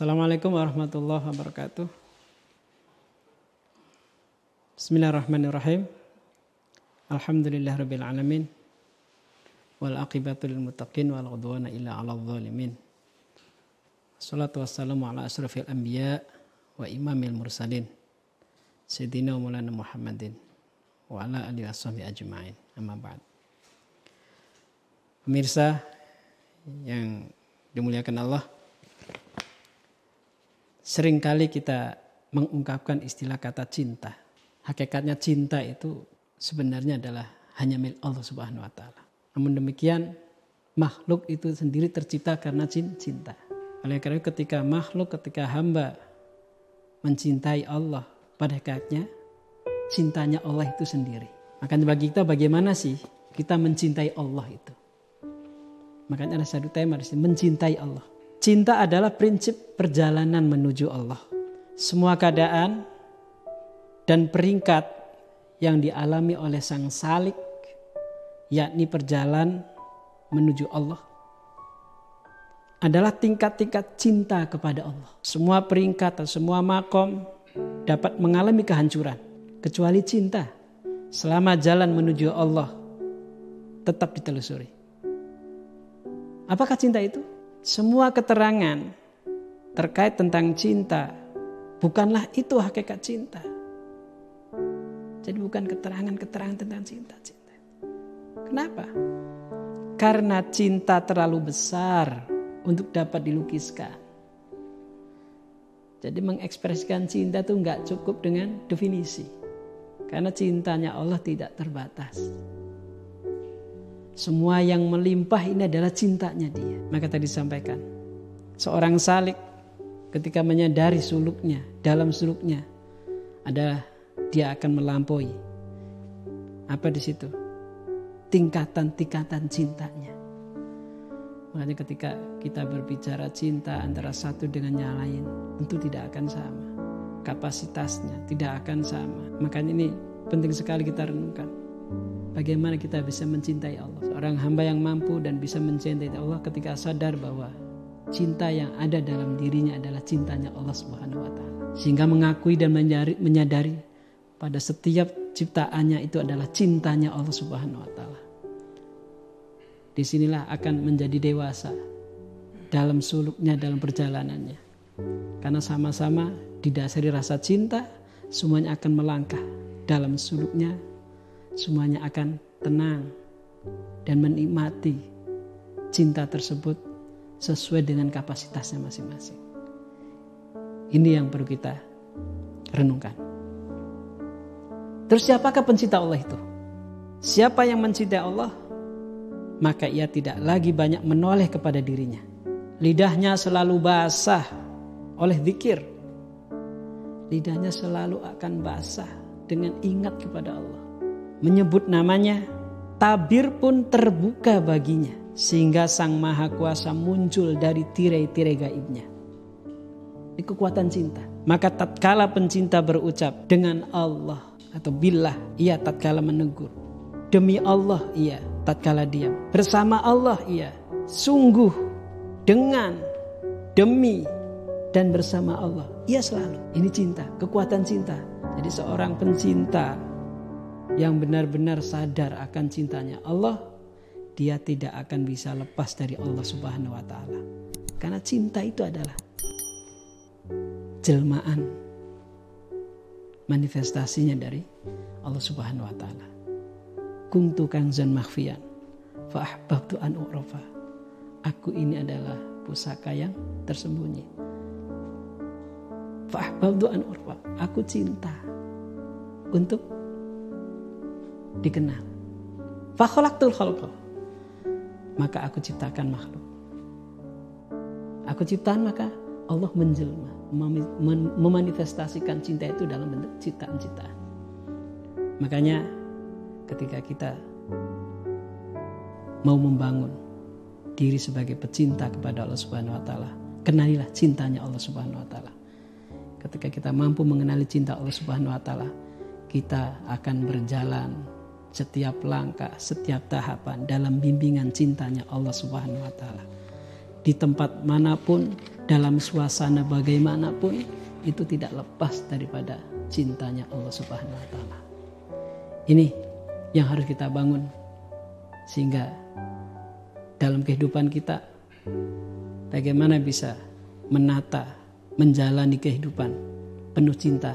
Assalamualaikum warahmatullahi wabarakatuh. Bismillahirrahmanirrahim. Alhamdulillah rabbil alamin. Wal aqibatu lil muttaqin wal udwana illa 'alal zalimin. Salatu wassalamu ala asrafil anbiya wa imamil mursalin. Sayyidina Maulana Muhammadin wa ala alihi washabihi ajma'in. Amma ba'd. Pemirsa yang dimuliakan Allah, sering kali kita mengungkapkan istilah kata cinta. Hakikatnya cinta itu sebenarnya adalah hanya milik Allah Subhanahu wa taala. Namun demikian makhluk itu sendiri tercipta karena cinta. Oleh karena itu ketika makhluk ketika hamba mencintai Allah pada hakikatnya cintanya Allah itu sendiri. Makanya bagi kita bagaimana sih kita mencintai Allah itu? Makanya ada satu tema di sini mencintai Allah. Cinta adalah prinsip perjalanan menuju Allah. Semua keadaan dan peringkat yang dialami oleh sang salik, yakni perjalanan menuju Allah, adalah tingkat-tingkat cinta kepada Allah. Semua peringkat atau semua makom dapat mengalami kehancuran, kecuali cinta. Selama jalan menuju Allah tetap ditelusuri. Apakah cinta itu? Semua keterangan terkait tentang cinta bukanlah itu hakikat cinta. Jadi bukan keterangan-keterangan tentang cinta, cinta. Kenapa? Karena cinta terlalu besar untuk dapat dilukiskan. Jadi mengekspresikan cinta itu nggak cukup dengan definisi. Karena cintanya Allah tidak terbatas. Semua yang melimpah ini adalah cintanya dia. Maka tadi disampaikan. Seorang salik ketika menyadari suluknya, dalam suluknya adalah dia akan melampaui. Apa di situ? Tingkatan-tingkatan cintanya. Makanya ketika kita berbicara cinta antara satu dengan yang lain, tentu tidak akan sama. Kapasitasnya tidak akan sama. Makanya ini penting sekali kita renungkan. Bagaimana kita bisa mencintai Allah? Seorang hamba yang mampu dan bisa mencintai Allah ketika sadar bahwa cinta yang ada dalam dirinya adalah cintanya Allah Subhanahu wa taala. Sehingga mengakui dan menyadari, pada setiap ciptaannya itu adalah cintanya Allah Subhanahu wa taala. Di sinilah akan menjadi dewasa dalam suluknya dalam perjalanannya. Karena sama-sama didasari rasa cinta, semuanya akan melangkah dalam suluknya semuanya akan tenang dan menikmati cinta tersebut sesuai dengan kapasitasnya masing-masing. Ini yang perlu kita renungkan. Terus siapakah pencinta Allah itu? Siapa yang mencintai Allah, maka ia tidak lagi banyak menoleh kepada dirinya. Lidahnya selalu basah oleh zikir. Lidahnya selalu akan basah dengan ingat kepada Allah menyebut namanya, tabir pun terbuka baginya. Sehingga Sang Maha Kuasa muncul dari tirai-tirai gaibnya. Ini kekuatan cinta. Maka tatkala pencinta berucap dengan Allah atau billah, ia tatkala menegur. Demi Allah ia tatkala diam. Bersama Allah ia. Sungguh dengan demi dan bersama Allah. Ia selalu. Ini cinta, kekuatan cinta. Jadi seorang pencinta yang benar-benar sadar akan cintanya Allah, dia tidak akan bisa lepas dari Allah Subhanahu wa taala. Karena cinta itu adalah jelmaan manifestasinya dari Allah Subhanahu wa taala. Kuntu kanzan makhfiyan fa ahbabtu an u'rafa. Aku ini adalah pusaka yang tersembunyi. Fa ahbabtu an. Aku cinta untuk dikenal. Fakholaktul khalqa. Maka aku ciptakan makhluk. Aku ciptaan maka Allah menjelma, memanifestasikan cinta itu dalam bentuk ciptaan-ciptaan. Makanya ketika kita mau membangun diri sebagai pecinta kepada Allah Subhanahu wa taala, kenalilah cintanya Allah Subhanahu wa taala. Ketika kita mampu mengenali cinta Allah Subhanahu wa taala, kita akan berjalan setiap langkah, setiap tahapan dalam bimbingan cintanya Allah Subhanahu wa taala. di tempat mana pun, dalam suasana bagaimanapun, itu tidak lepas daripada cintanya Allah Subhanahu wa taala. Ini yang harus kita bangun sehingga dalam kehidupan kita bagaimana bisa menata, menjalani kehidupan penuh cinta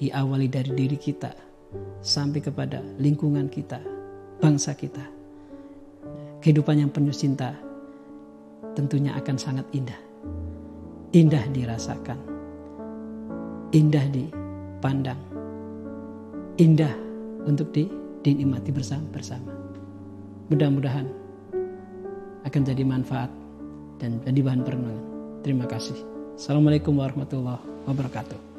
diawali dari diri kita sampai kepada lingkungan kita, bangsa kita. Kehidupan yang penuh cinta tentunya akan sangat indah. Indah dirasakan. Indah dipandang. Indah untuk di, dinikmati bersama-bersama. Mudah-mudahan akan jadi manfaat dan jadi bahan perenungan. Terima kasih. Assalamualaikum warahmatullahi wabarakatuh.